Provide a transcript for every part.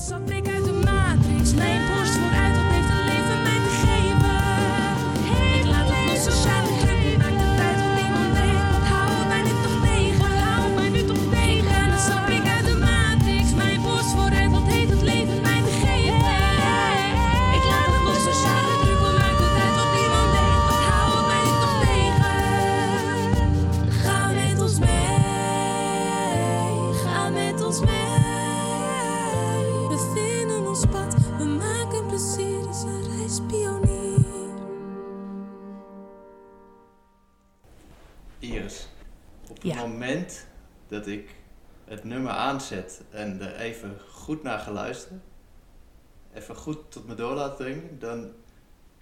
het zat, breek en er even goed naar ga luisteren, even goed tot me door laat dringen, dan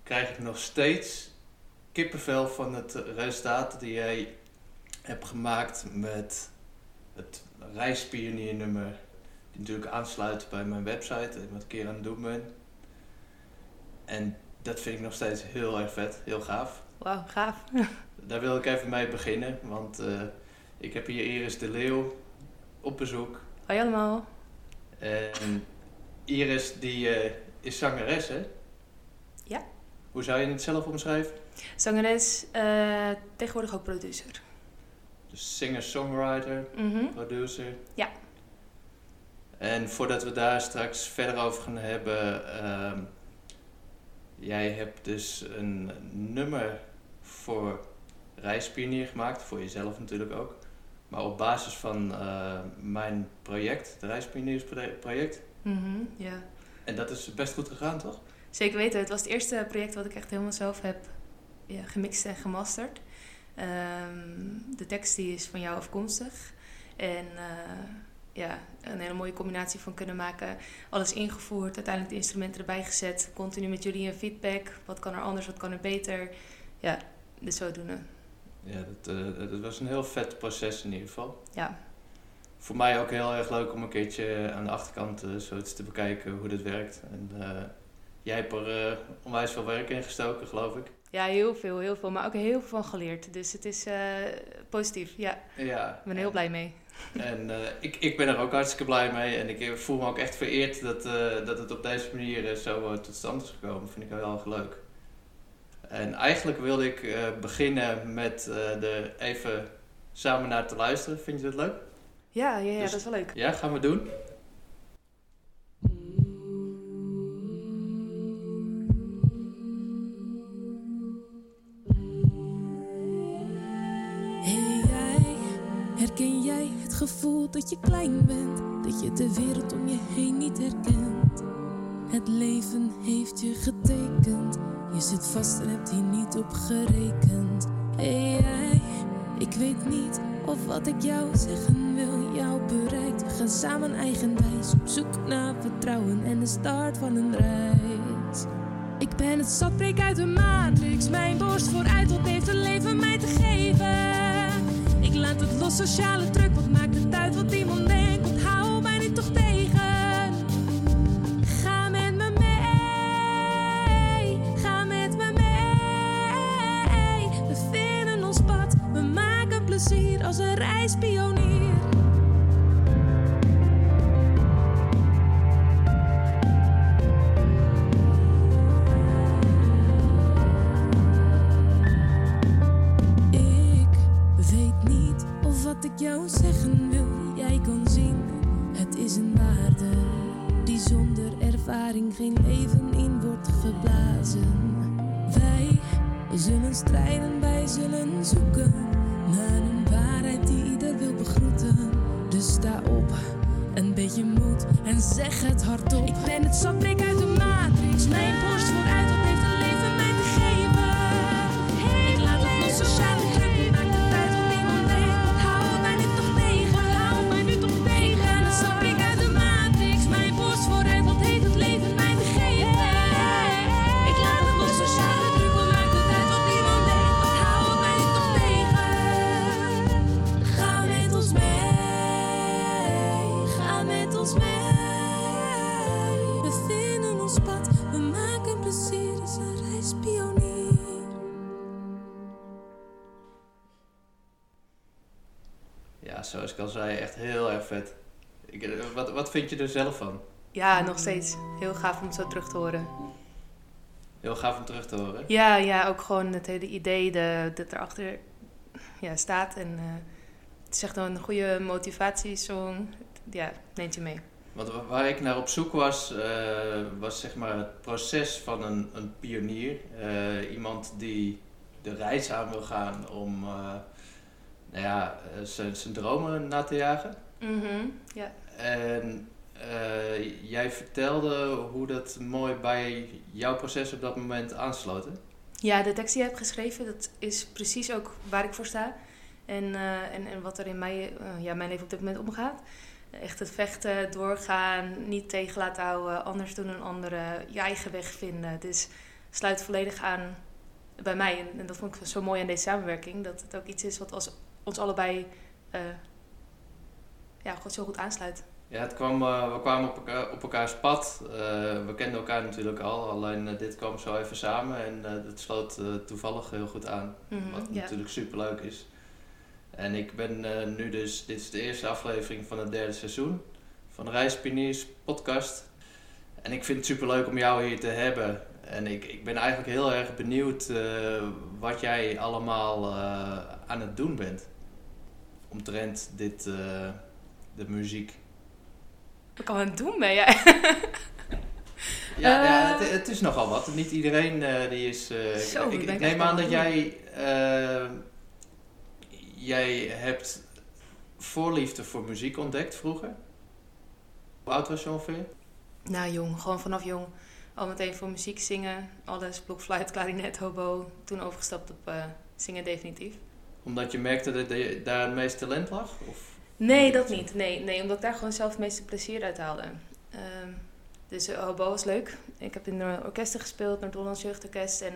krijg ik nog steeds kippenvel van het resultaat die jij hebt gemaakt met het reispioniernummer, die natuurlijk aansluit bij mijn website en wat ik hier aan het doen ben. En dat vind ik nog steeds heel erg vet, heel gaaf. Wauw, gaaf. Daar wil ik even mee beginnen, want eh, ik heb hier Iris de Leeuw op bezoek. Hoi allemaal. En Iris die eh, is zangeres, hè? Ja. Hoe zou je het zelf omschrijven? Zangeres, eh, tegenwoordig ook producer. Dus singer-songwriter, Mhm. producer. Ja. En voordat we daar straks verder over gaan hebben, ehm, jij hebt dus een nummer voor Reispionier gemaakt, voor jezelf natuurlijk ook. Maar op basis van eh, mijn project, het Reispioniersproject. Mhm, ja. En dat is best goed gegaan, toch? Zeker weten. Het was het eerste project wat ik echt helemaal zelf heb ja, gemixt en gemasterd. Ehm, de tekst die is van jou afkomstig. En eh, ja, een hele mooie combinatie van kunnen maken. Alles ingevoerd, uiteindelijk de instrumenten erbij gezet. Continu met jullie een feedback. Wat kan er anders, wat kan er beter? Ja, dus zodoende. Ja, dat, eh, dat was een heel vet proces in ieder geval. Ja, Voor mij ook heel erg leuk om een keertje aan de achterkant eh, zo eens te bekijken hoe dit werkt. En eh, jij hebt er onwijs veel werk in gestoken, geloof ik. ja heel veel, heel veel. Maar ook heel veel van geleerd. Dus het is positief. Ja, Ja. ik ben er heel blij mee. En ik, ik ben er ook hartstikke blij mee. En ik voel me ook echt vereerd dat, dat het op deze manier zo tot stand is gekomen. Vind ik wel heel erg leuk. En eigenlijk wilde ik eh, beginnen met eh er even samen naar te luisteren. Vind je dat leuk? Ja, ja, ja Dus- dat is wel leuk. Ja, gaan we doen. Hey jij, herken jij het gevoel dat je klein bent? Dat je de wereld om je heen niet herkent? Het leven heeft je getekend. Je zit vast en hebt hier niet op gerekend. Hey jij, ik weet niet of wat ik jou zeggen wil jou bereikt. We gaan samen eigenwijs op zoek naar vertrouwen en de start van een reis. Ik ben het zat, breek uit de matrix. Mijn borst vooruit, wat heeft het leven mij te geven? Ik laat het los, sociale druk. Wat maakt het uit wat iemand denkt? Als een reispionier. Ik weet niet of wat ik jou zeggen wil, jij kan zien. Het is een waarde die zonder ervaring geen leven in wordt geblazen. Wij zullen strijden, wij zullen zoeken begroeten. Dus sta op, een beetje moed en zeg het hardop. Ik ben het zat, uit Ja, zoals ik al zei, echt heel erg vet. Ik, eh, wat, wat vind je er zelf van? Ja, nog steeds. Heel gaaf om het zo terug te horen. Heel gaaf om terug te horen. Ja, ja ook gewoon het hele idee de, dat erachter ja, staat. En uh, het is echt een goede motivatiesong. Ja, neemt je mee. Want waar ik naar op zoek was, uh, was zeg maar het proces van een, een pionier. Uh, iemand die de reis aan wil gaan om nou ja, zijn dromen na te jagen. Mm -hmm, ja. En jij vertelde hoe dat mooi bij jouw proces op dat moment aansloot. Hè? Ja, de tekst die je hebt geschreven, dat is precies ook waar ik voor sta. En, uh, en, en wat er in mij, uh, ja, mijn leven op dit moment omgaat. Echt het vechten, doorgaan, niet tegen laten houden, anders doen dan anderen, je eigen weg vinden. Dus sluit volledig aan bij mij. En, en dat vond ik zo mooi aan deze samenwerking. Dat het ook iets is wat als, ons allebei uh, ja, goed, zo goed aansluit. Ja, het kwam, uh, we kwamen op, elkaar, op elkaars pad. Uh, we kenden elkaar natuurlijk al, alleen dit kwam zo even samen en het sloot toevallig heel goed aan. Mm -hmm, wat ja. natuurlijk super leuk is. En ik ben nu dus, dit is de eerste aflevering van het derde seizoen van de Reispioniers podcast. En ik vind het super leuk om jou hier te hebben. En ik, ik ben eigenlijk heel erg benieuwd wat jij allemaal aan het doen bent. Omtrent dit, de muziek. Wat kan het doen ben jij? Ja, ja Eh. het, het is nogal wat. Niet iedereen eh, die is. eh, Zo, ik, ik neem aan dat jij. eh, jij hebt voorliefde voor muziek ontdekt vroeger. Hoe oud was je ongeveer? Nou, jong, gewoon vanaf jong. Al meteen voor muziek zingen, alles, blokfluit, klarinet, hobo. Toen overgestapt op eh, zingen definitief. Omdat je merkte dat je daar het meeste talent lag? Of? Nee, dat niet. Nee, nee, omdat ik daar gewoon zelf het meeste plezier uit haalde. Ehm, dus uh, hobo was leuk. Ik heb in de orkesten gespeeld, Noord-Hollands Jeugdorkest. En,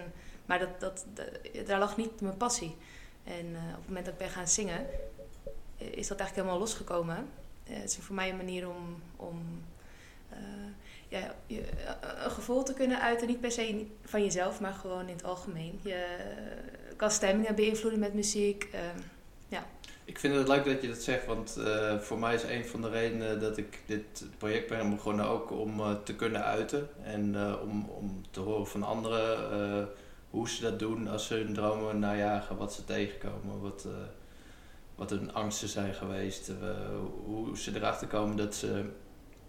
maar dat, dat, dat- daar lag niet mijn passie. En eh, op het moment dat ik ben gaan zingen, eh, is dat eigenlijk helemaal losgekomen. Eh, het is voor mij een manier om, om eh, ja, je, eh, een gevoel te kunnen uiten. Niet per se van jezelf, maar gewoon in het algemeen. Je eh, kan stemmingen beïnvloeden met muziek. ehm, Ik vind het leuk dat je dat zegt, want eh, voor mij is een van de redenen dat ik dit project ben begonnen ook om eh, te kunnen uiten. En eh, om, om te horen van anderen hoe ze dat doen als ze hun dromen najagen, wat ze tegenkomen, wat, wat hun angsten zijn geweest, hoe ze erachter komen dat ze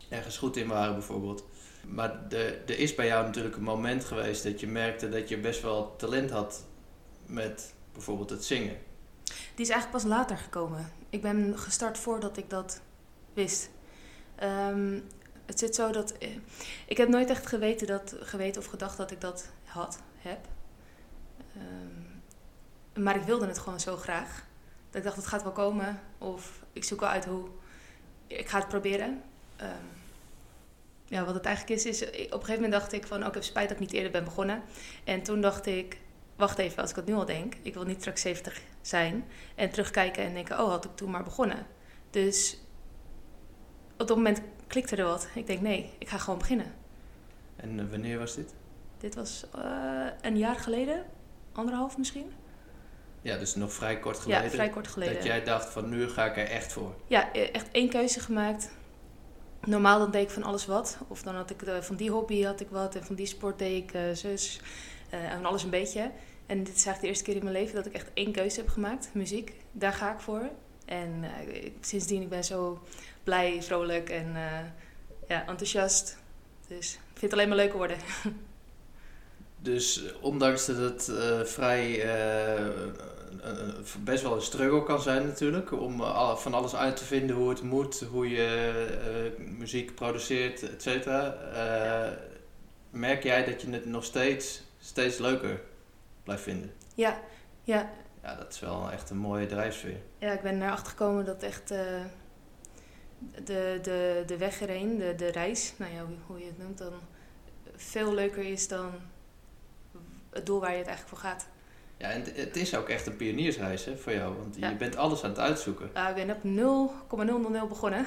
ergens goed in waren bijvoorbeeld. Maar er is bij jou natuurlijk een moment geweest dat je merkte dat je best wel talent had met bijvoorbeeld het zingen. Die is eigenlijk pas later gekomen. Ik ben gestart voordat ik dat wist. Ehm, het zit zo dat. eh, ik heb nooit echt geweten, dat, geweten of gedacht dat ik dat had, heb. Ehm, maar ik wilde het gewoon zo graag. Dat ik dacht, het gaat wel komen. Of ik zoek wel uit hoe. Ik ga het proberen. Ehm, ja, wat het eigenlijk is, is. Op een gegeven moment dacht ik van, ik heb spijt dat ik niet eerder ben begonnen. En toen dacht ik, wacht even, als ik het nu al denk. Ik wil niet straks 70 zijn. En terugkijken en denken, oh, had ik toen maar begonnen. Dus op dat moment klikte er wat. Ik denk, nee, ik ga gewoon beginnen. En eh, wanneer was dit? Dit was eh, een jaar geleden, anderhalf misschien. Ja, dus nog vrij kort geleden. Ja, vrij kort geleden. Dat jij dacht van nu ga ik er echt voor. Ja, eh, echt één keuze gemaakt. Normaal dan deed ik van alles wat. Of dan had ik eh, van die hobby had ik wat. En van die sport deed ik eh, zus. en van alles een beetje. En dit is eigenlijk de eerste keer in mijn leven dat ik echt één keuze heb gemaakt. Muziek. Daar ga ik voor. En eh, sindsdien ik ben zo blij, vrolijk en eh, ja, enthousiast. Dus ik vind het alleen maar leuker worden. Dus ondanks dat het eh, vrij best wel een struggle kan zijn natuurlijk. Om van alles uit te vinden hoe het moet. Hoe je muziek produceert, et cetera. merk jij dat je het nog steeds, steeds leuker blijft vinden? Ja, ja, Ja, dat is wel echt een mooie drijfsfeer. Ja, ik ben erachter gekomen dat echt eh, de, de, de weg erheen, de, de reis, nou ja, hoe, je het noemt, dan veel leuker is dan het doel waar je het eigenlijk voor gaat. Ja, en het- is ook echt een pioniersreis hè, voor jou. Want Ja. je bent alles aan het uitzoeken. Nou, ik ben op 0,000 begonnen.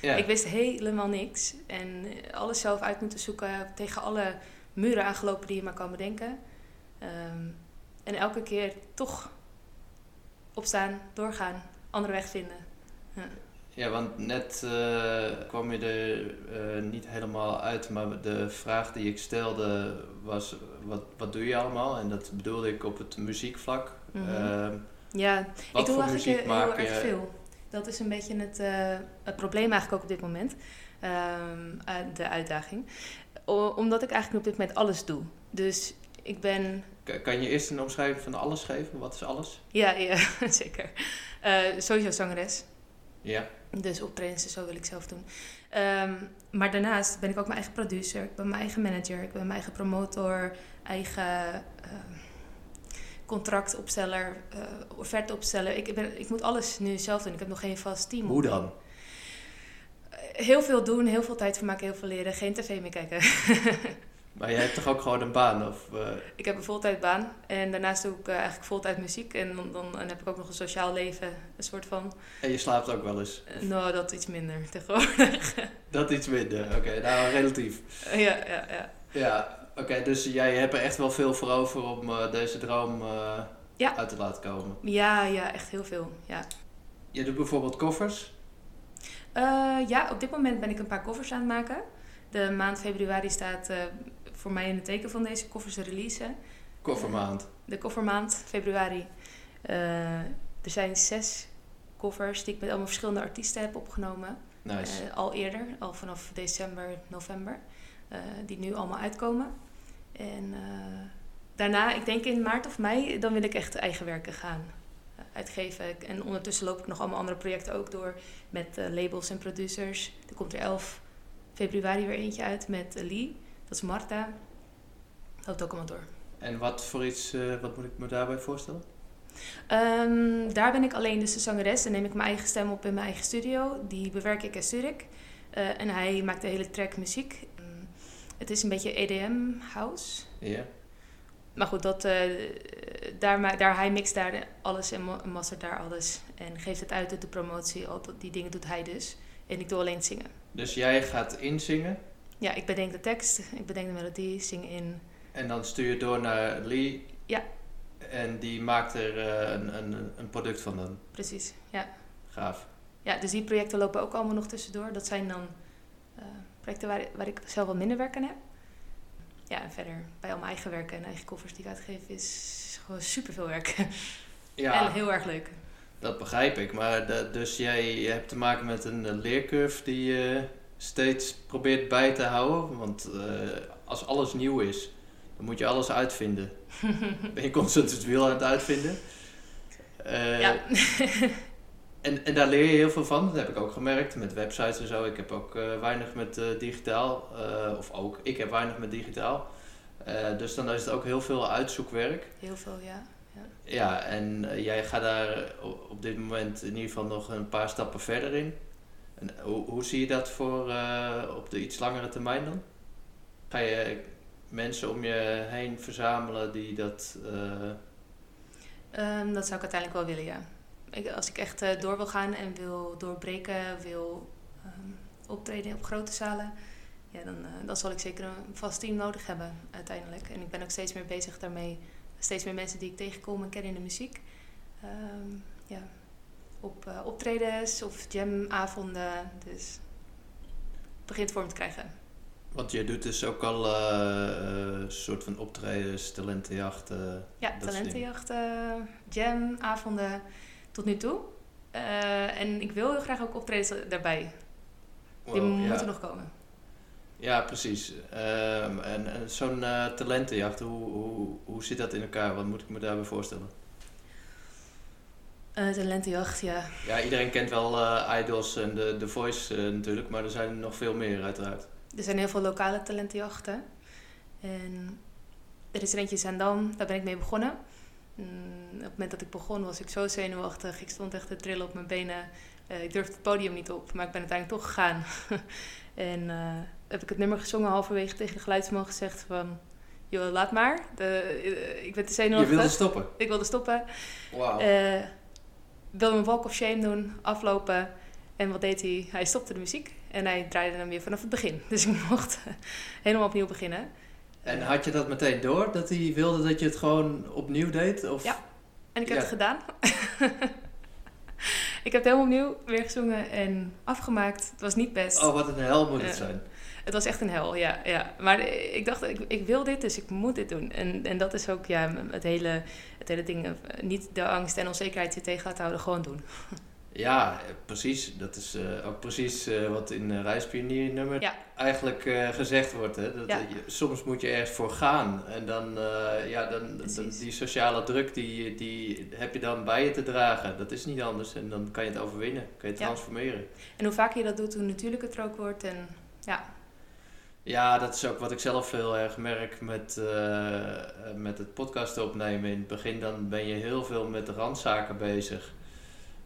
Ja. Ik wist helemaal niks. En alles zelf uit moeten zoeken, tegen alle muren aangelopen die je maar kan bedenken. Ehm, en elke keer toch opstaan, doorgaan, andere weg vinden. Ja, want net eh, kwam je er eh, niet helemaal uit, maar de vraag die ik stelde was: wat, wat doe je allemaal? En dat bedoelde ik op het muziekvlak. Mhm. Ehm, Ja, wat ik doe voor eigenlijk muziek heel maak erg veel. Dat is een beetje het, eh, het probleem eigenlijk ook op dit moment. Ehm, eh, de uitdaging. O- omdat ik eigenlijk op dit moment alles doe. Dus ik ben... Kan je eerst een omschrijving van alles geven? Wat is alles? Ja, ja zeker. Eh, sowieso zangeres. Ja. Dus optredens en zo wil ik zelf doen. Ehm, maar daarnaast ben ik ook mijn eigen producer. Ik ben mijn eigen manager. Ik ben mijn eigen promotor. Eigen ehm, contractopsteller. eh offerteopsteller. Ik, ben, ik moet alles nu zelf doen. Ik heb nog geen vast team. Hoe dan? Heel veel doen, heel veel tijd vermaken, heel veel leren. Geen tv meer kijken. Maar jij hebt toch ook gewoon een baan? Of, eh, ik heb een voltijdbaan. En daarnaast doe ik eh, eigenlijk voltijd muziek. En dan, dan, dan heb ik ook nog een sociaal leven. Een soort van... en je slaapt ook wel eens? eh, nou, dat iets minder tegenwoordig. Dat iets minder. Oké, nou relatief. ja, ja, ja. Ja, oké, dus jij hebt er echt wel veel voor over om deze droom Ja. uit te laten komen. Ja, ja, echt heel veel. Ja. Je doet bijvoorbeeld koffers. Ja, op dit moment ben ik een paar koffers aan het maken. De maand februari staat voor mij in het teken van deze koffers releasen. Koffermaand. De koffermaand, februari. Eh, er zijn zes covers die ik met allemaal verschillende artiesten heb opgenomen. Nice. Eh, al eerder, al vanaf december, november. eh, die nu allemaal uitkomen. En eh, daarna, ik denk in maart of mei, dan wil ik echt eigen werken gaan eh, uitgeven. En ondertussen loop ik nog allemaal andere projecten ook door met eh, labels en producers. Er komt er 11 februari weer eentje uit met eh, Lee. Dat is Marta. Dat loopt ook allemaal door. En wat voor iets, eh, wat moet ik me daarbij voorstellen? Ehm, daar ben ik alleen dus de zangeres. Dan neem ik mijn eigen stem op in mijn eigen studio. Die bewerk ik en stuur ik. Eh, en hij maakt de hele track muziek. Mm, het is een beetje EDM house. Ja. Maar goed, dat, eh, daar, daar, hij mixt daar alles en ma- mastert daar alles. En geeft het uit, doet de promotie. Al die dingen doet hij dus. En ik doe alleen zingen. Dus jij gaat inzingen Ja, ik bedenk de tekst, ik bedenk de melodie, zing in. en dan stuur je door naar Lee. Ja. En die maakt er eh, een, een, een product van dan. Precies, ja. Gaaf. Ja, dus die projecten lopen ook allemaal nog tussendoor. Dat zijn dan eh, projecten waar, waar ik zelf wat minder werk aan heb. Ja, en verder bij al mijn eigen werken en eigen koffers die ik uitgeef is gewoon superveel werk. Ja, En heel erg leuk. dat begrijp ik. Maar de- dus jij hebt te maken met een eh, leercurve die je steeds probeert bij te houden. Want eh, als alles nieuw is, dan moet je alles uitvinden. ben je constant het wiel aan het uitvinden. Eh, ja. En, en daar leer je heel veel van. Dat heb ik ook gemerkt met websites en zo. Ik heb ook eh, weinig met digitaal. of ook, ik heb weinig met digitaal. Dus dan is het ook heel veel uitzoekwerk. heel veel, ja. Ja, en eh, jij gaat daar op dit moment in ieder geval nog een paar stappen verder in. En hoe, hoe zie je dat voor eh, op de iets langere termijn dan? Ga je mensen om je heen verzamelen die dat... eh, Ehm, dat zou ik uiteindelijk wel willen, ja. Ik, als ik echt eh, door wil gaan en wil doorbreken, wil ehm, optreden op grote zalen, ja, dan, eh, dan zal ik zeker een vast team nodig hebben uiteindelijk. En ik ben ook steeds meer bezig daarmee. Steeds meer mensen die ik tegenkom en ken in de muziek. Ehm, ja, op eh, optredens of jamavonden. Dus het begint vorm te krijgen. Want je doet dus ook al een soort van optredens, talentenjacht. eh, Ja, talentenjachten, jamavonden tot nu toe. En ik wil heel graag ook optredens daarbij. Die ja. moeten nog komen. Ja, precies. Ehm, en en zo'n talentenjacht, hoe, hoe, hoe zit dat in elkaar? Wat moet ik me daarbij voorstellen? Talentenjacht, ja. Ja, iedereen kent wel eh, Idols en de The Voice eh, natuurlijk, maar er zijn nog veel meer uiteraard. Er zijn heel veel lokale talentenjachten. En er is er eentje in Zaandam, daar ben ik mee begonnen. Mm, op het moment dat ik begon was ik zo zenuwachtig. Ik stond echt te trillen op mijn benen. Ik durfde het podium niet op, maar ik ben uiteindelijk toch gegaan. en heb ik het nummer gezongen halverwege tegen de geluidsman gezegd van... Joh, laat maar. De, ik ben te Je zenuwachtig. wilde stoppen? Ik wilde stoppen. Wauw. Wilde een walk of shame doen, aflopen. En wat deed hij? Hij stopte de muziek en hij draaide hem weer vanaf het begin. Dus ik mocht helemaal opnieuw beginnen. en had je dat meteen door, dat hij wilde dat je het gewoon opnieuw deed? Of? Ja. En ik heb Ja. het gedaan. ik heb het helemaal opnieuw weer gezongen en afgemaakt. Het was niet best. Oh, wat een hel moet het Ja. zijn. Het was echt een hel, ja. ja. Maar ik dacht, ik, ik wil dit, dus ik moet dit doen. En, en dat is ook ja, het, hele, het hele ding. eh, Niet de angst en onzekerheid je tegen laten houden, gewoon doen. Ja, precies. Dat is eh, ook precies eh, wat in uh, Reispionier nummer Ja. eigenlijk gezegd wordt. Hè? Dat, Ja. je- soms moet je ergens voor gaan. En dan, ja, dan, die sociale druk, die, die heb je dan bij je te dragen. Dat is niet anders. En dan kan je het overwinnen. Kan je het Ja. transformeren. En hoe vaker je dat doet, hoe natuurlijker het er ook wordt. En ja, Ja, dat is ook wat ik zelf heel erg merk met, eh, met het podcast opnemen. In het begin dan ben je heel veel met de randzaken bezig.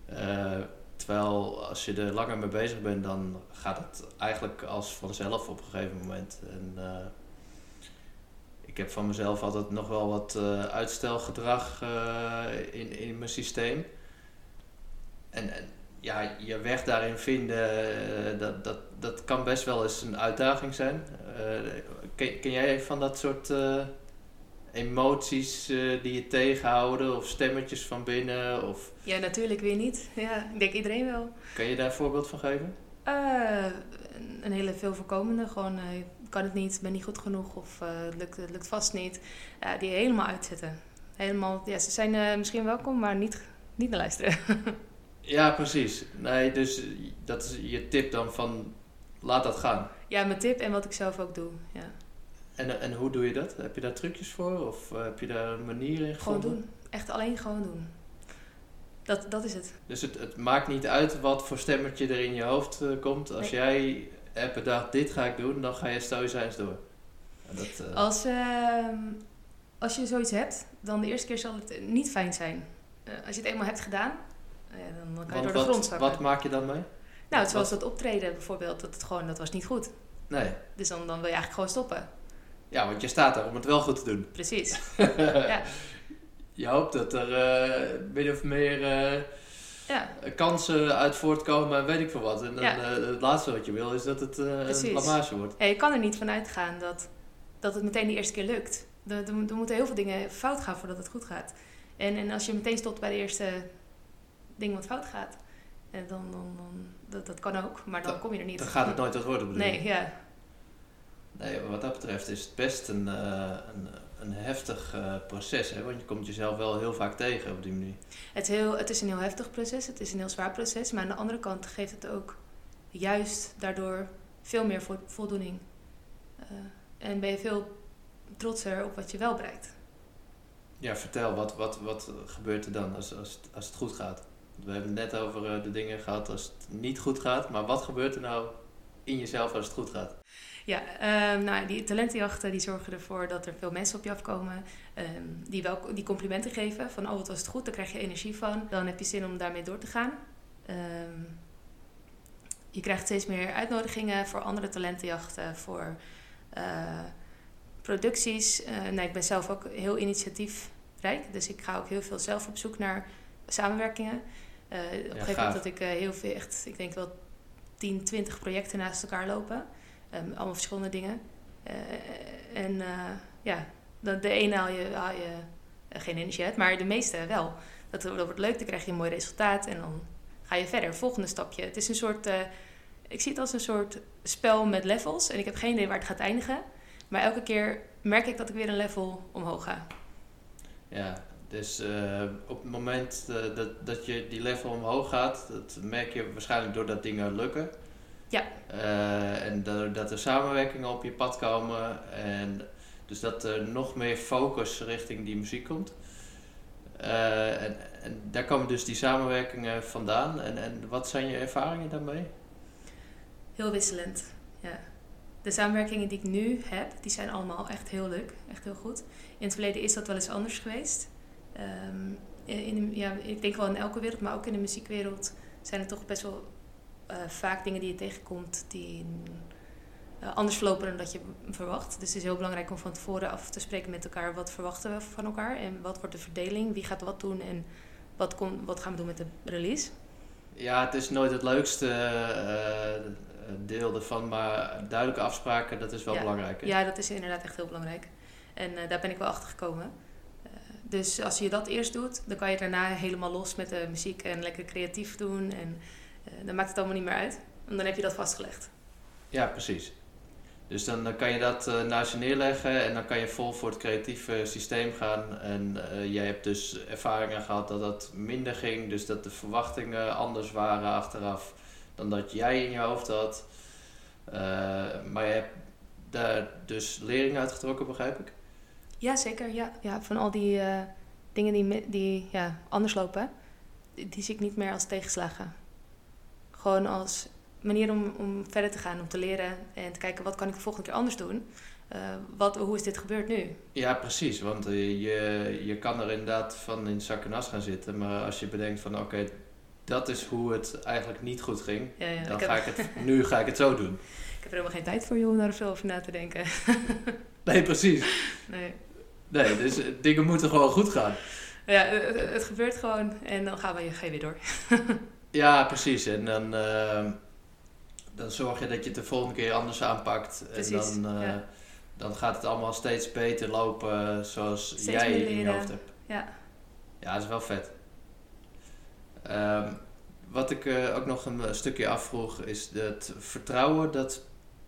Eh, terwijl als je er langer mee bezig bent, dan gaat het eigenlijk als vanzelf op een gegeven moment. En, eh, ik heb van mezelf altijd nog wel wat eh, uitstelgedrag eh, in, in mijn systeem. En, en ja, je weg daarin vinden, eh, dat, dat, dat kan best wel eens een uitdaging zijn. Eh, ken, ken jij van dat soort eh, emoties eh, die je tegenhouden of stemmetjes van binnen? Of ja, natuurlijk weer niet. Ja, ik denk iedereen wel. kan je daar een voorbeeld van geven? Een- hele veel voorkomende. Gewoon, kan het niet, ben niet goed genoeg of het, lukt, het lukt vast niet. Die helemaal uitzetten. Helemaal, ja, ze zijn misschien welkom, maar niet, niet naar luisteren. Ja, precies. Nee, dus dat is je tip dan van laat dat gaan. ja, mijn tip en wat ik zelf ook doe. Ja. En, en hoe doe je dat? Heb je daar trucjes voor of eh, heb je daar een manier in Gewoon gevonden? doen. Echt alleen gewoon doen. Dat, dat is het. Dus het, het maakt niet uit wat voor stemmetje er in je hoofd eh, komt. Als jij hebt bedacht, dit ga ik doen, dan ga je stoïcijns door. Dat, eh, Als, ehm, als je zoiets hebt, dan de eerste keer zal het niet fijn zijn. Als je het eenmaal hebt gedaan, dan, kan je want door de grond zakken. wat maak je dan mee? Nou, zoals dat optreden bijvoorbeeld, dat, het gewoon, dat was niet goed. Nee. Dus dan, dan wil je eigenlijk gewoon stoppen. Ja, want je staat daar om het wel goed te doen. Precies. ja. Je hoopt dat er eh min of meer eh, ja, kansen uit voortkomen en weet ik veel wat. En dan, Ja. eh, het laatste wat je wil is dat het een blamage wordt. Ja, je kan er niet van uitgaan dat, dat het meteen de eerste keer lukt. Er, er, er moeten heel veel dingen fout gaan voordat het goed gaat. En, en als je meteen stopt bij de eerste ding wat fout gaat, en dan, dan, dan, dat, dat kan ook, maar dan Dan- kom je er niet. Dan gaat het nooit wat worden, bedoel? Nee, ja. Nee, wat dat betreft is het best een, eh, een, een heftig eh, proces. Hè? Want je komt jezelf wel heel vaak tegen op die manier. Het, is heel, het is een heel heftig proces, het is een heel zwaar proces, maar aan de andere kant geeft het ook juist daardoor veel meer vo- voldoening. Eh, en ben je veel trotser op wat je wel bereikt. Ja, vertel, wat, wat, wat gebeurt er dan als, als, als het goed gaat? We hebben het net over eh, de dingen gehad als het niet goed gaat. Maar wat gebeurt er nou in jezelf als het goed gaat? Ja, ehm, nou, die talentenjachten die zorgen ervoor dat er veel mensen op je afkomen. ehm, die, wel, die complimenten geven van, oh wat was het goed, daar krijg je energie van. Dan heb je zin om daarmee door te gaan. Ehm, je krijgt steeds meer uitnodigingen voor andere talentenjachten, voor eh, producties. Eh, nou, ik ben zelf ook heel initiatiefrijk, dus ik ga ook heel veel zelf op zoek naar samenwerkingen. Eh, op een gegeven gaaf. moment dat ik eh, heel veel, echt, ik denk wel 10, 20 projecten naast elkaar lopen. Ehm, allemaal verschillende dingen. Eh, en ja, de, de ene haal je, haal je geen energie uit, maar de meeste wel. Dat, dat wordt leuk, dan krijg je een mooi resultaat en dan ga je verder. Volgende stapje. Het is een soort, ik zie het als een soort spel met levels en ik heb geen idee waar het gaat eindigen. Maar elke keer merk ik dat ik weer een level omhoog ga. Ja, dus eh, op het moment eh, dat, dat je die level omhoog gaat, dat merk je waarschijnlijk doordat dingen lukken. Ja. Eh, en doordat er samenwerkingen op je pad komen. En dus dat er nog meer focus richting die muziek komt. En, en daar komen dus die samenwerkingen vandaan. En, en wat zijn je ervaringen daarmee? Heel wisselend, ja. De samenwerkingen die ik nu heb, die zijn allemaal echt heel leuk. Echt heel goed. In het verleden is dat wel eens anders geweest. Ehm, in de, ja, ik denk wel in elke wereld, maar ook in de muziekwereld zijn er toch best wel eh, vaak dingen die je tegenkomt die eh, anders verlopen dan dat je verwacht. Dus het is heel belangrijk om van tevoren af te spreken met elkaar wat verwachten we van elkaar en wat wordt de verdeling, wie gaat wat doen en wat, kom, wat gaan we doen met de release. Ja, het is nooit het leukste eh, deel ervan, maar duidelijke afspraken, dat is wel Ja. belangrijk. hè? Ja, dat is inderdaad echt heel belangrijk. En eh, daar ben ik wel achter gekomen. Dus als je dat eerst doet, dan kan je daarna helemaal los met de muziek en lekker creatief doen. En eh, dan maakt het allemaal niet meer uit. En dan heb je dat vastgelegd. Ja, precies. Dus dan, kan je dat eh, naast je neerleggen en dan kan je vol voor het creatieve systeem gaan. En eh, jij hebt dus ervaringen gehad dat dat minder ging, dus dat de verwachtingen anders waren achteraf dan dat jij in je hoofd had. Maar je hebt daar dus lering uit getrokken, begrijp ik? Ja, zeker. Ja, ja van al die eh, dingen die, die ja, anders lopen, die, die zie ik niet meer als tegenslagen. Gewoon als manier om, om verder te gaan, om te leren en te kijken wat kan ik de volgende keer anders doen. Eh, wat, hoe is dit gebeurd nu? Ja, precies. Want eh, je, je kan er inderdaad van in zak en as gaan zitten. Maar als je bedenkt van oké, dat is hoe het eigenlijk niet goed ging. Ja, ja, Dan ik, heb, ga ik het, nu ga ik het zo doen. ik heb er helemaal geen tijd voor joh, om daar veel over na te denken. Nee, precies. nee. Nee, dus eh, dingen moeten gewoon goed gaan. Ja, het, het- het gebeurt gewoon en dan gaan we, ga je weer door. Ja, precies. En dan, eh, dan zorg je dat je het de volgende keer anders aanpakt. Precies, en dan, eh, ja. dan gaat het allemaal steeds beter lopen zoals Steeds jij in je hoofd hebt. Ja. Ja, dat is wel vet. Ehm, wat ik eh, ook nog een eh, stukje afvroeg is het vertrouwen. Dat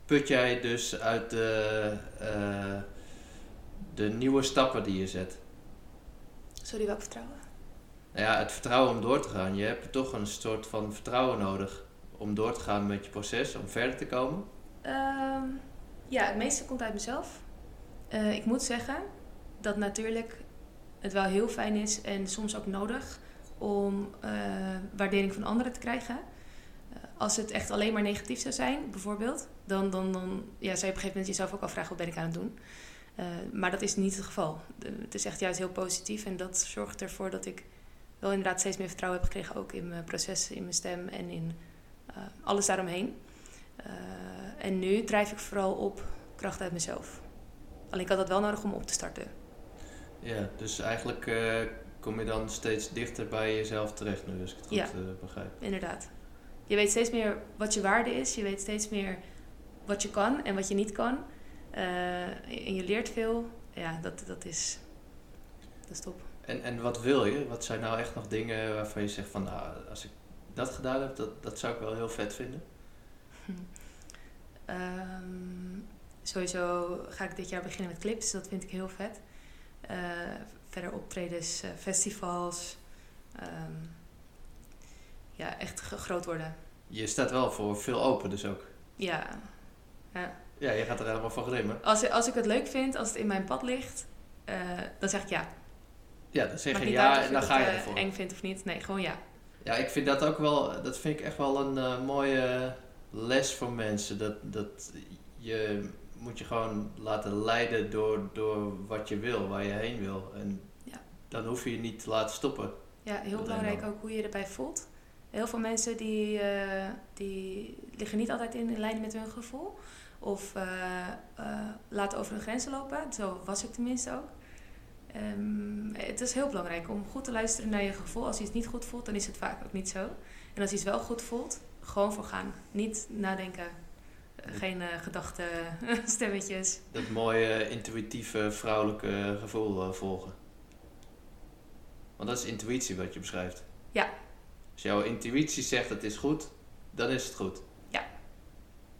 put jij dus uit de, eh, de nieuwe stappen die je zet. Sorry, welk vertrouwen? Nou ja, het vertrouwen om door te gaan. Je hebt toch een soort van vertrouwen nodig om door te gaan met je proces, om verder te komen. Ehm, ja, het meeste komt uit mezelf. Eh, ik moet zeggen dat natuurlijk het wel heel fijn is en soms ook nodig om eh, waardering van anderen te krijgen. Eh, als het echt alleen maar negatief zou zijn, bijvoorbeeld, dan, dan, dan ja, zou je op een gegeven moment jezelf ook afvragen wat ben ik aan het doen. Eh, maar dat is niet het geval. De- het is echt juist heel positief en dat zorgt ervoor dat ik wel inderdaad steeds meer vertrouwen heb gekregen, ook in mijn proces, in mijn stem en in eh, alles daaromheen. Eh, en nu drijf ik vooral op kracht uit mezelf. Alleen ik had dat wel nodig om op te starten. Ja, dus eigenlijk kom je dan steeds dichter bij jezelf terecht nu, als ik het goed Ja. begrijp. Inderdaad. Je weet steeds meer wat je waarde is. Je weet steeds meer wat je kan en wat je niet kan. Eh, en je leert veel. Ja, dat, dat, is, dat is top. En, en wat wil je? Wat zijn nou echt nog dingen waarvan je zegt van, nou, als ik dat gedaan heb, dat, dat zou ik wel heel vet vinden? Ehm, sowieso ga ik dit jaar beginnen met clips. Dat vind ik heel vet. Eh, verder optredens, eh, festivals. Ehm, ja, echt groot worden. Je staat wel voor veel open dus ook. Ja. ja. Ja, je gaat er helemaal van glimmen. Als, als ik het leuk vind, als het in mijn pad ligt, eh, dan zeg ik ja. Ja, dan zeg je ja en dan ga je het, eh, ervoor. eng vindt of niet. Nee, gewoon ja. Ja, ik vind dat ook wel, dat vind ik echt wel een eh, mooie les voor mensen. Dat, dat je moet je gewoon laten leiden door, door wat je wil, waar je heen wil. En Ja. dan hoef je je niet te laten stoppen. Ja, heel belangrijk ook hoe je erbij voelt. Heel veel mensen die, die liggen niet altijd in lijn met hun gevoel. Of eh, eh, laten over hun grenzen lopen. Zo was ik tenminste ook. Ehm, het is heel belangrijk om goed te luisteren naar je gevoel. Als je het niet goed voelt, dan is het vaak ook niet zo. En als je het wel goed voelt, gewoon voor gaan. Niet nadenken. Eh, geen eh gedachten, stemmetjes. Dat mooie, intuïtieve, vrouwelijke gevoel volgen. Want dat is intuïtie wat je beschrijft. Ja. Als jouw intuïtie zegt het is goed, dan is het goed.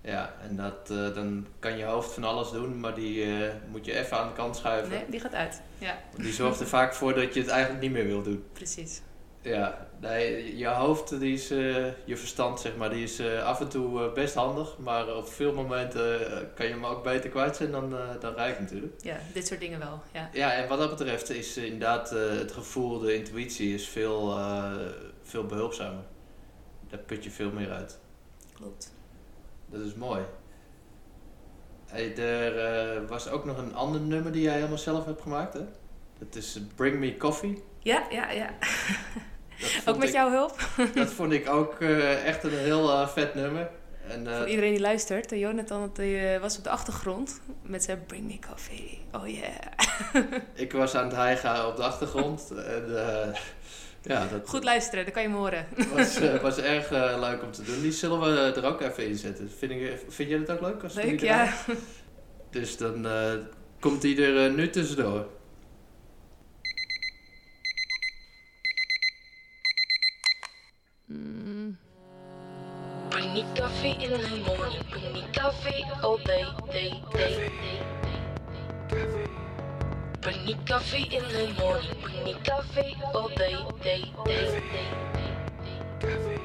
Ja. En dat, eh, dan kan je hoofd van alles doen, maar die eh, moet je even aan de kant schuiven. Nee, die gaat uit. Ja, die zorgt er vaak voor dat je het eigenlijk niet meer wil doen. precies. Ja, nee, je hoofd, die is, eh, je verstand zeg maar, die is af en toe best handig. Maar op veel momenten kan je hem ook beter kwijt zijn dan, dan rijk natuurlijk. Ja, dit soort dingen wel. Ja. Ja, en wat dat betreft is inderdaad het gevoel, de intuïtie is veel, veel behulpzamer. Daar put je veel meer uit. Klopt. Dat is mooi. Hey, er eh, was ook nog een ander nummer die jij helemaal zelf hebt gemaakt, hè? Dat is eh, Bring Me Coffee. Ja, ja, ja. Ook met ik- jouw hulp. Dat vond ik ook eh, echt een heel vet nummer. En, Voor iedereen die luistert, Jonathan die, was op de achtergrond met zijn Bring Me Coffee. Oh yeah. ik was aan het hijgen op de achtergrond. en, ja, dat, Goed luisteren, dan kan je me horen. Was, eh, was erg uh, leuk om te doen. Die zullen we er ook even in zetten. Vind, vind jij dat ook leuk? Als leuk, ja. Dus dan uh, komt die er nu tussendoor. Mm. Paniek coffee in the morning. Paniek coffee all day, day, day, day. day. Bring me coffee in the morning. Bring me coffee all day, day, day, day.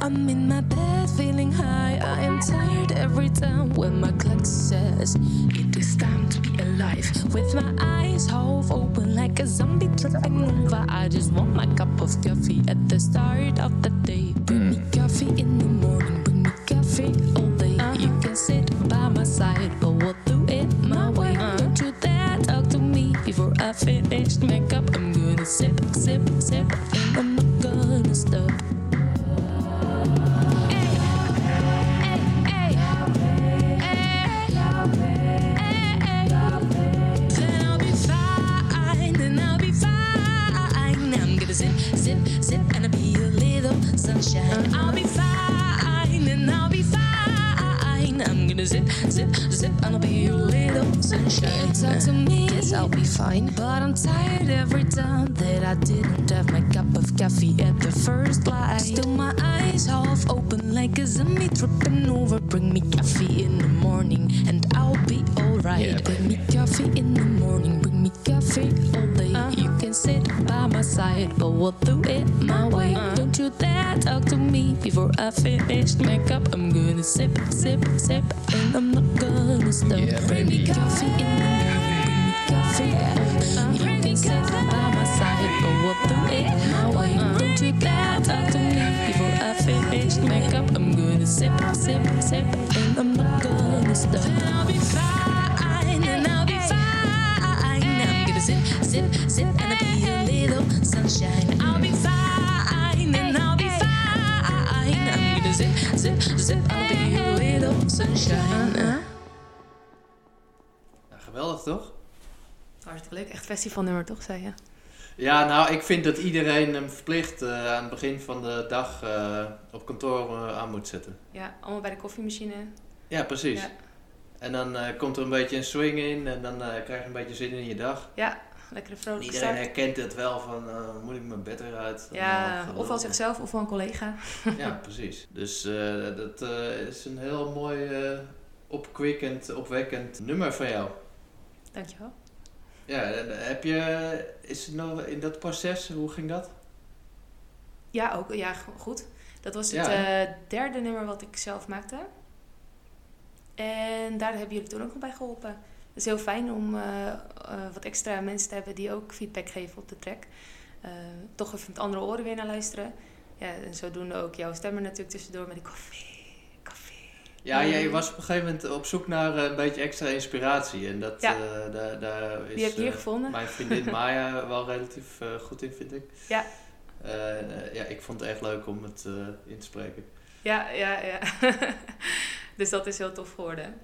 I'm in my bed feeling high. I am tired every time when my clock says it is time to be alive. With my eyes half open like a zombie tripping over. I just want my cup of coffee at the start of the day. Bring me coffee in the morning. Bring me coffee all day. Uh-huh. You can sit by my side, before I finish makeup. I'm gonna sip, sip, sip, and I'm not gonna stop. Fit bitch. Sunshine. Nou, geweldig toch? Hartstikke leuk. Echt festivalnummer, toch, zei je? Ja, nou, ik vind dat iedereen hem verplicht eh, aan het begin van de dag eh, op kantoor eh, aan moet zetten. Ja, allemaal bij de koffiemachine. Ja, precies. Ja. En dan eh, komt er een beetje een swing in en dan eh, krijg je een beetje zin in je dag. Ja, lekkere vrolijke Iedereen start. herkent het wel van, eh, moet ik mijn bed eruit? En, Ja, of gelul. zichzelf of wel een collega. Ja, precies. Dus eh, dat eh, is een heel mooi opkwikkend, opwekkend nummer van jou. Dankjewel. Ja, heb je, is het nog in dat proces, hoe ging dat? Ja, ook. Ja, go- goed. Dat was het Ja, derde nummer wat ik zelf maakte. En daar hebben jullie toen ook nog bij geholpen. Het is heel fijn om eh, eh, wat extra mensen te hebben die ook feedback geven op de track. Eh, toch even met andere oren weer naar luisteren. Ja, en zodoende ook jouw stemmer natuurlijk tussendoor met die koffie. Koffie. Ja, Mm. jij was op een gegeven moment op zoek naar een beetje extra inspiratie. En dat, Ja. daar, daar is Die heb ik hier gevonden. mijn vriendin Maya wel relatief goed in, vind ik. Ja. Ja, ik vond het echt leuk om het in te spreken. Ja, ja, ja. dus dat is heel tof geworden.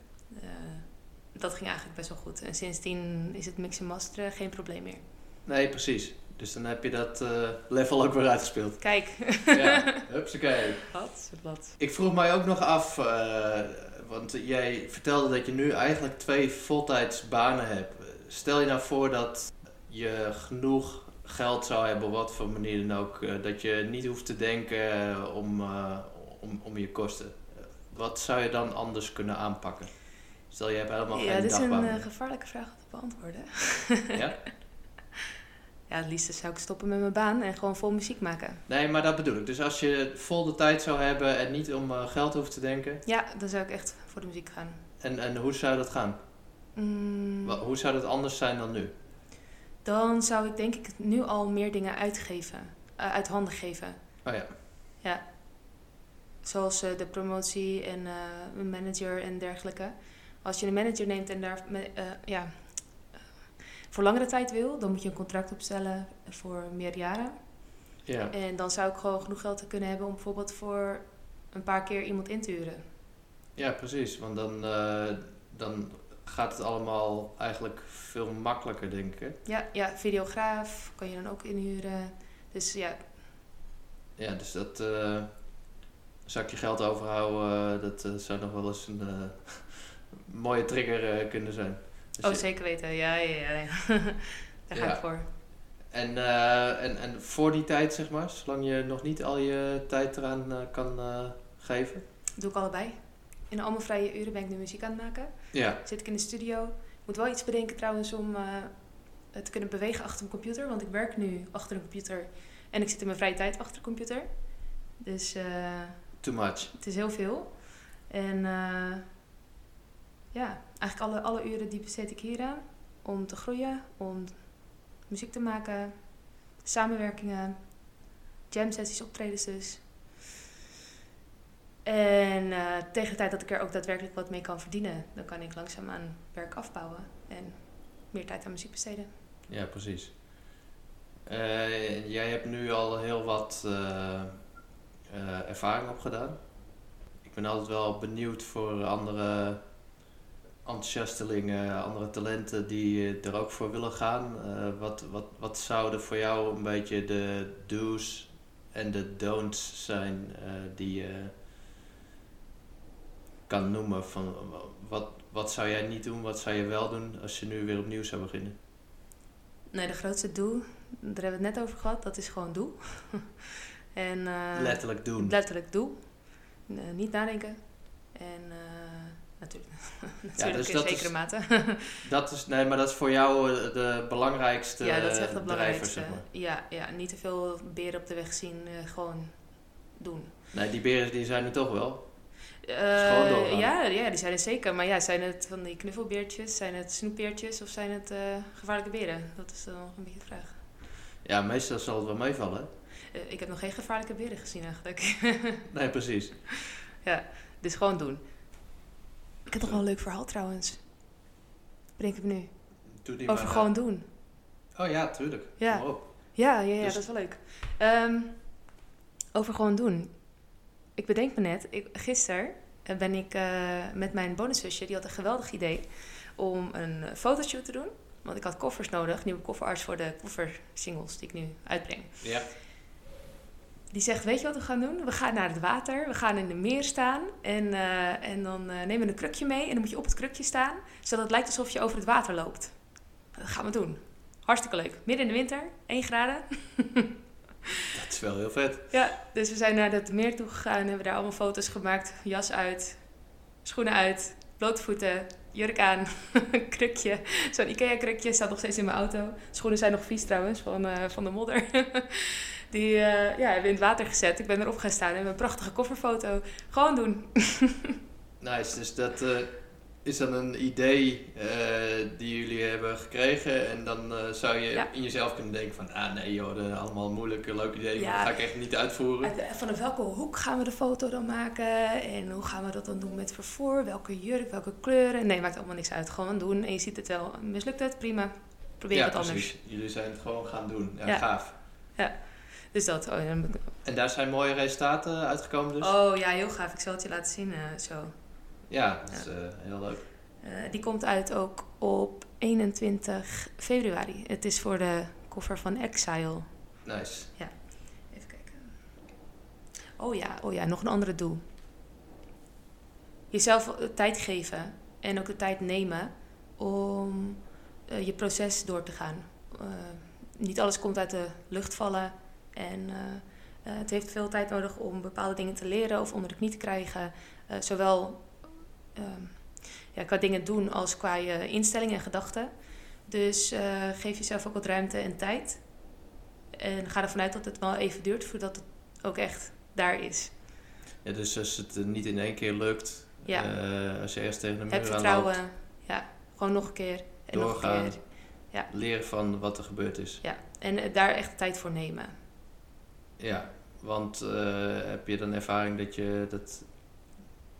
Dat ging eigenlijk best wel goed. En sindsdien is het mixen en masteren geen probleem meer. Nee, precies. Dus dan heb je dat eh, level ook weer uitgespeeld. Kijk. ja, hupsakee. Wat? Wat? Ik vroeg mij ook nog af, eh, want jij vertelde dat je nu eigenlijk twee voltijds banen hebt. Stel je nou voor dat je genoeg geld zou hebben, op wat voor manier dan ook, eh, dat je niet hoeft te denken om, om, om je kosten. Wat zou je dan anders kunnen aanpakken? Stel je hebt helemaal Ja, geen dit is een eh, gevaarlijke vraag om te beantwoorden. Ja? Ja, het liefst zou ik stoppen met mijn baan en gewoon vol muziek maken. Nee, maar dat bedoel ik. Dus als je vol de tijd zou hebben en niet om eh, geld hoeft te denken, Ja, dan zou ik echt voor de muziek gaan. en, en hoe zou dat gaan? Mm, Hoe zou dat anders zijn dan nu? dan zou ik denk ik nu al meer dingen uitgeven. eh, uit handen geven. Oh ja. Ja. Zoals de promotie en eh, een manager en dergelijke. Als je een manager neemt en daar eh, ja, eh, voor langere tijd wil, dan moet je een contract opstellen voor meer jaren. Ja. En dan zou ik gewoon genoeg geld te kunnen hebben om bijvoorbeeld voor een paar keer iemand in te huren. Ja, precies. Want dan, eh, dan gaat het allemaal eigenlijk veel makkelijker, denk ik. Hè? Ja, ja, videograaf kan je dan ook inhuren. Dus ja, Ja, dus dat eh zou ik je geld overhouden, dat zou nog wel eens een mooie trigger eh, kunnen zijn. Dus oh je- zeker weten. Ja, ja, ja. ja. Daar ga Ja. ik voor. En, eh, en, en voor die tijd, zeg maar, zolang je nog niet al je tijd eraan eh, kan geven? doe ik allebei. In al mijn vrije uren ben ik nu muziek aan het maken. Ja, Zit ik in de studio. Ik moet wel iets bedenken trouwens om te kunnen bewegen achter mijn computer. Want ik werk nu achter een computer. En ik zit in mijn vrije tijd achter de computer. Dus too much. het is heel veel. En ja, eigenlijk alle, alle uren die besteed ik hier aan. Om te groeien, om muziek te maken, samenwerkingen, jam sessies, optredens dus. En eh, tegen de tijd dat ik er ook daadwerkelijk wat mee kan verdienen, dan kan ik langzaamaan werk afbouwen en meer tijd aan muziek besteden. Ja, precies. Eh, jij hebt nu al heel wat eh, ervaring opgedaan. Ik ben altijd wel benieuwd voor andere enthousiastelingen, andere talenten die eh, er ook voor willen gaan. Eh, wat, wat, wat zouden voor jou een beetje de do's en de don'ts zijn eh, die je kan noemen? Van, wat, wat zou jij niet doen, wat zou je wel doen als je nu weer opnieuw zou beginnen? Nee, de grootste doe, daar hebben we het net over gehad, dat is gewoon doe. en, Letterlijk doen. Letterlijk doe. Niet nadenken. En natuurlijk, natuurlijk dus in zekere is- mate. Dat is, nee, maar dat is voor jou eh, de belangrijkste ja, dat is echt het belangrijkste. zeg maar. ja, ja, niet te veel beren op de weg zien, eh, gewoon doen. Nee, die beren die zijn er toch wel. Doorgaan. ja, ja, die zijn er zeker. Maar ja, zijn het van die knuffelbeertjes, zijn het snoepbeertjes of zijn het gevaarlijke beren? Dat is dan nog een beetje de vraag. Ja, meestal zal het wel meevallen. Ik heb nog geen gevaarlijke beren gezien eigenlijk. Nee, precies. dus gewoon doen. Ik heb nog wel een leuk verhaal trouwens. Bedenk ik me nu. Doe die Over maar, gewoon doen. eh, Oh ja, tuurlijk. Ja. Kom op. Ja, ja, ja Dus- dat is wel leuk. Ehm, over gewoon doen. Ik bedenk me net, ik, gisteren eh, ben ik eh, met mijn bonuszusje, die had een geweldig idee om een fotoshoot te doen. Want ik had koffers nodig, nieuwe kofferarts voor de koffersingles die ik nu uitbreng. Ja. Die zegt, weet je wat we gaan doen? We gaan naar het water, we gaan in de meer staan en, eh, en dan eh, nemen we een krukje mee en dan moet je op het krukje staan, zodat het lijkt alsof je over het water loopt. Dat gaan we doen. Hartstikke leuk. Midden in de winter, 1 graden. Dat is wel heel vet. Ja, dus we zijn naar het meer toe gegaan en hebben daar allemaal foto's gemaakt. Jas uit, schoenen uit, blote voeten, jurk aan, krukje. Zo'n Ikea-krukje staat nog steeds in mijn auto. Schoenen zijn nog vies trouwens, van, eh, van de modder. Die eh, ja, hebben we in het water gezet. Ik ben erop gaan staan en hebben een prachtige kofferfoto. Gewoon doen. Nice, dus dat eh, is dan een idee eh, die jullie hebben gekregen. En dan zou je Ja. in jezelf kunnen denken van... Ah nee joh, dat allemaal moeilijke, leuke ideeën. Ja. Dat ga ik echt niet uitvoeren. Uit- Vanaf welke hoek gaan we de foto dan maken? En hoe gaan we dat dan doen met vervoer? Welke jurk, welke kleuren? Nee, maakt allemaal niks uit. Gewoon doen. En je ziet het wel. Mislukt het? Prima. Probeer ja, het anders. precies. Jullie zijn het gewoon gaan doen. Ja, Ja. Dus dat. Oh, ja, En daar zijn mooie resultaten uitgekomen dus? Oh ja, heel gaaf. Ik zal het je laten zien eh, zo. Ja, dat is eh, heel leuk. Eh, die komt uit ook op 21 februari. Het is voor de koffer van Exile. Nice. Even kijken. Oh ja, oh ja, nog een andere doel. Jezelf tijd geven en ook de tijd nemen om je proces door te gaan. Niet alles komt uit de lucht vallen en eh, eh, het heeft veel tijd nodig om bepaalde dingen te leren of onder de knie te krijgen. Eh, zowel ehm, ja, qua dingen doen als qua je instellingen en gedachten. Dus geef jezelf ook wat ruimte en tijd. En ga ervan uit dat het wel even duurt voordat het ook echt daar is. Ja, dus als het niet in één keer lukt, Ja. als je ergens tegen de muur Heb vertrouwen. loopt, Ja, gewoon nog een keer. En Doorgaan. nog een keer. leren van wat er gebeurd is. Ja, en daar echt tijd voor nemen. Ja, want eh, heb je dan ervaring dat je dat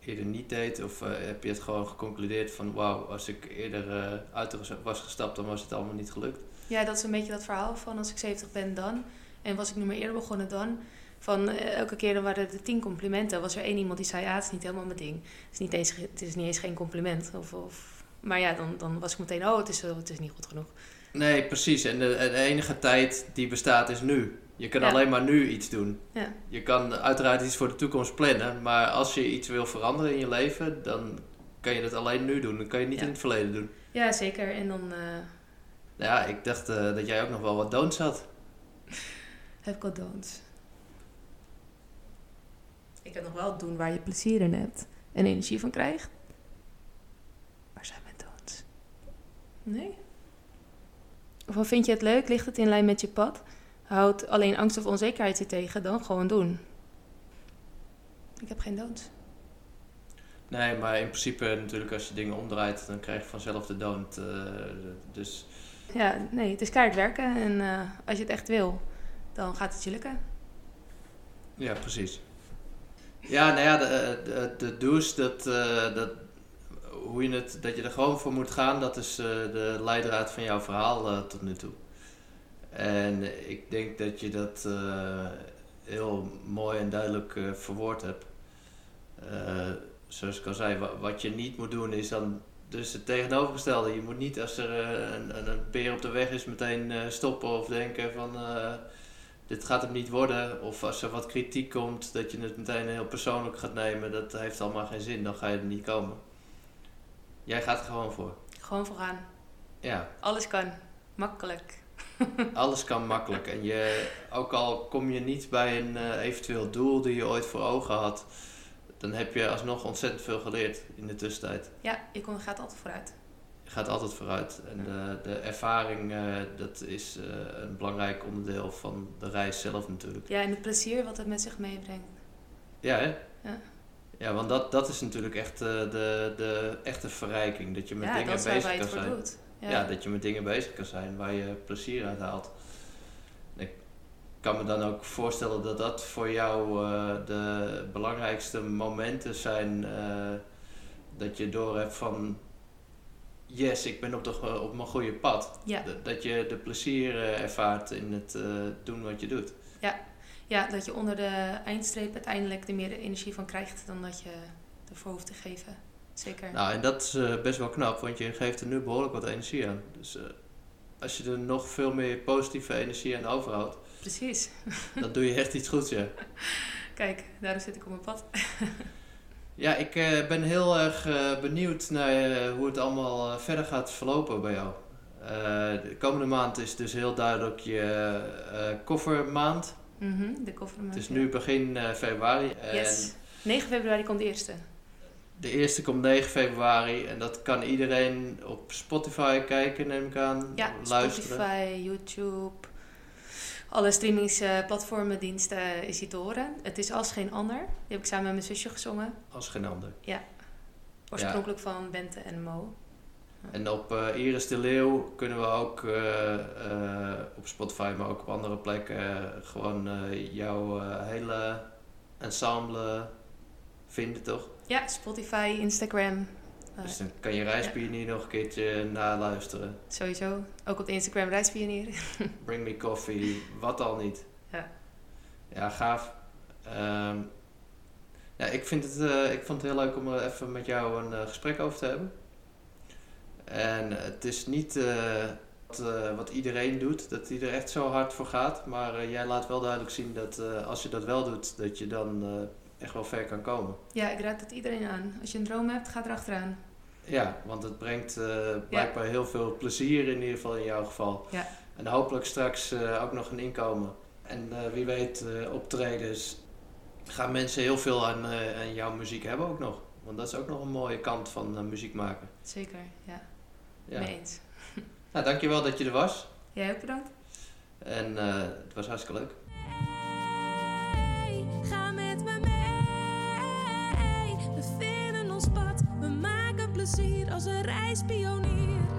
eerder niet deed? Of eh, heb je het gewoon geconcludeerd van wauw, als ik eerder eh, uit was gestapt, dan was het allemaal niet gelukt? Ja, dat is een beetje dat verhaal van als ik 70 ben dan. En was ik nu maar eerder begonnen dan. Van elke keer dan waren er tien complimenten. Was er één iemand die zei, ja, het is niet helemaal mijn ding. Het is niet eens, het is niet eens geen compliment. Of, of, maar ja, dan, dan was ik meteen, oh, het is, het is niet goed genoeg. Nee, precies. En de, de enige tijd die bestaat is nu. Je kan Ja. alleen maar nu iets doen. Ja. Je kan uiteraard iets voor de toekomst plannen, maar als je iets wil veranderen in je leven, dan kan je dat alleen nu doen. Dan kan je niet Ja. in het verleden doen. Ja, zeker. En dan, eh, Nou ja, ik dacht eh, dat jij ook nog wel wat don'ts had. Heb ik al don'ts? Ik heb nog wel doen waar je plezier in hebt en energie van krijgt. Waar zijn mijn don'ts? Nee. Of vind je het leuk? Ligt het in lijn met je pad? Houd alleen angst of onzekerheid je tegen, dan gewoon doen. Ik heb geen don'ts. Nee, maar in principe natuurlijk als je dingen omdraait, dan krijg je vanzelf de don't. eh, dus Ja, nee, het is keihard werken en eh, als je het echt wil, dan gaat het je lukken. ja, precies. Ja, nou ja, de, de, de do's, dat, eh, dat, hoe je het, dat je er gewoon voor moet gaan, dat is eh, de leidraad van jouw verhaal eh, tot nu toe. En ik denk dat je dat eh, heel mooi en duidelijk eh, verwoord hebt. Eh, zoals ik al zei, wa- wat je niet moet doen is dan dus het tegenovergestelde. Je moet niet als er een, een, beer op de weg is meteen stoppen of denken van dit gaat hem niet worden. Of als er wat kritiek komt dat je het meteen heel persoonlijk gaat nemen. Dat heeft allemaal geen zin, dan ga je er niet komen. Jij gaat er gewoon voor. Gewoon vooraan. Ja, Alles kan. Makkelijk. alles kan makkelijk. En je, ook al kom je niet bij een eh, eventueel doel die je ooit voor ogen had, dan heb je alsnog ontzettend veel geleerd in de tussentijd. Ja, je kon, gaat altijd vooruit. Je gaat altijd vooruit. En de, de ervaring, eh, dat is eh, een belangrijk onderdeel van de reis zelf natuurlijk. Ja, en het plezier wat het met zich meebrengt. Ja, hè? Ja. Ja, want dat, dat is natuurlijk echt eh, de, de echte verrijking. Dat je met ja, dingen dat is waar bezig je kan het voor zijn. doet. Ja. dat je met dingen bezig kan zijn waar je plezier uit haalt. Ik kan me dan ook voorstellen dat dat voor jou eh, de belangrijkste momenten zijn. eh, dat je door hebt van yes, ik ben op, de, op mijn goede pad. Ja. Dat- Dat je de plezier eh, ervaart in het doen wat je doet. ja, dat je onder de eindstreep uiteindelijk er meer energie van krijgt dan dat je ervoor hoeft te geven. Zeker. Nou, en dat is eh, best wel knap, want je geeft er nu behoorlijk wat energie aan. Dus eh, als je er nog veel meer positieve energie aan overhoudt, Precies. dan doe je echt iets goeds, ja. Kijk, daarom zit ik op mijn pad. Ja, ik eh, ben heel erg benieuwd naar hoe het allemaal verder gaat verlopen bij jou. De komende maand is dus heel duidelijk je koffermaand. Mhm, de koffer. Het is nu begin februari. En Yes. 9 februari komt de eerste. De eerste komt 9 februari en dat kan iedereen op Spotify kijken, neem ik aan. Ja, luisteren. Spotify, YouTube. Alle streamingsplatformen, diensten is hij te horen. Het is als geen ander. Die heb ik samen met mijn zusje gezongen. Als geen ander. Oorspronkelijk van Bente en Mo. En op eh, Iris de Leeuw kunnen we ook eh, eh, op Spotify, maar ook op andere plekken, gewoon jouw hele ensemble vinden, toch? Ja, Spotify, Instagram. eh, Dus dan kan je Reispionier nog een keertje naluisteren. sowieso. Ook op Instagram Reispionier. Bring me coffee, wat al niet. Ja. Ja, gaaf. Ehm, ja, ik, vind het, eh, ik vond het heel leuk om er even met jou een eh, gesprek over te hebben. En het is niet wat, wat iedereen doet, dat hij er echt zo hard voor gaat. Maar jij laat wel duidelijk zien dat als je dat wel doet, dat je dan echt wel ver kan komen. Ja, ik raad het iedereen aan. Als je een droom hebt, ga erachteraan. Ja, want het brengt eh, blijkbaar heel veel plezier in ieder geval in jouw geval. Ja. En hopelijk straks eh, ook nog een inkomen. En eh, wie weet optredens gaan mensen heel veel aan, aan, jouw muziek hebben ook nog. Want dat is ook nog een mooie kant van muziek maken. Zeker, ja. ja. Mee eens. nou, dankjewel dat je er was. Jij ook bedankt. En het was hartstikke leuk. Als een reispionier.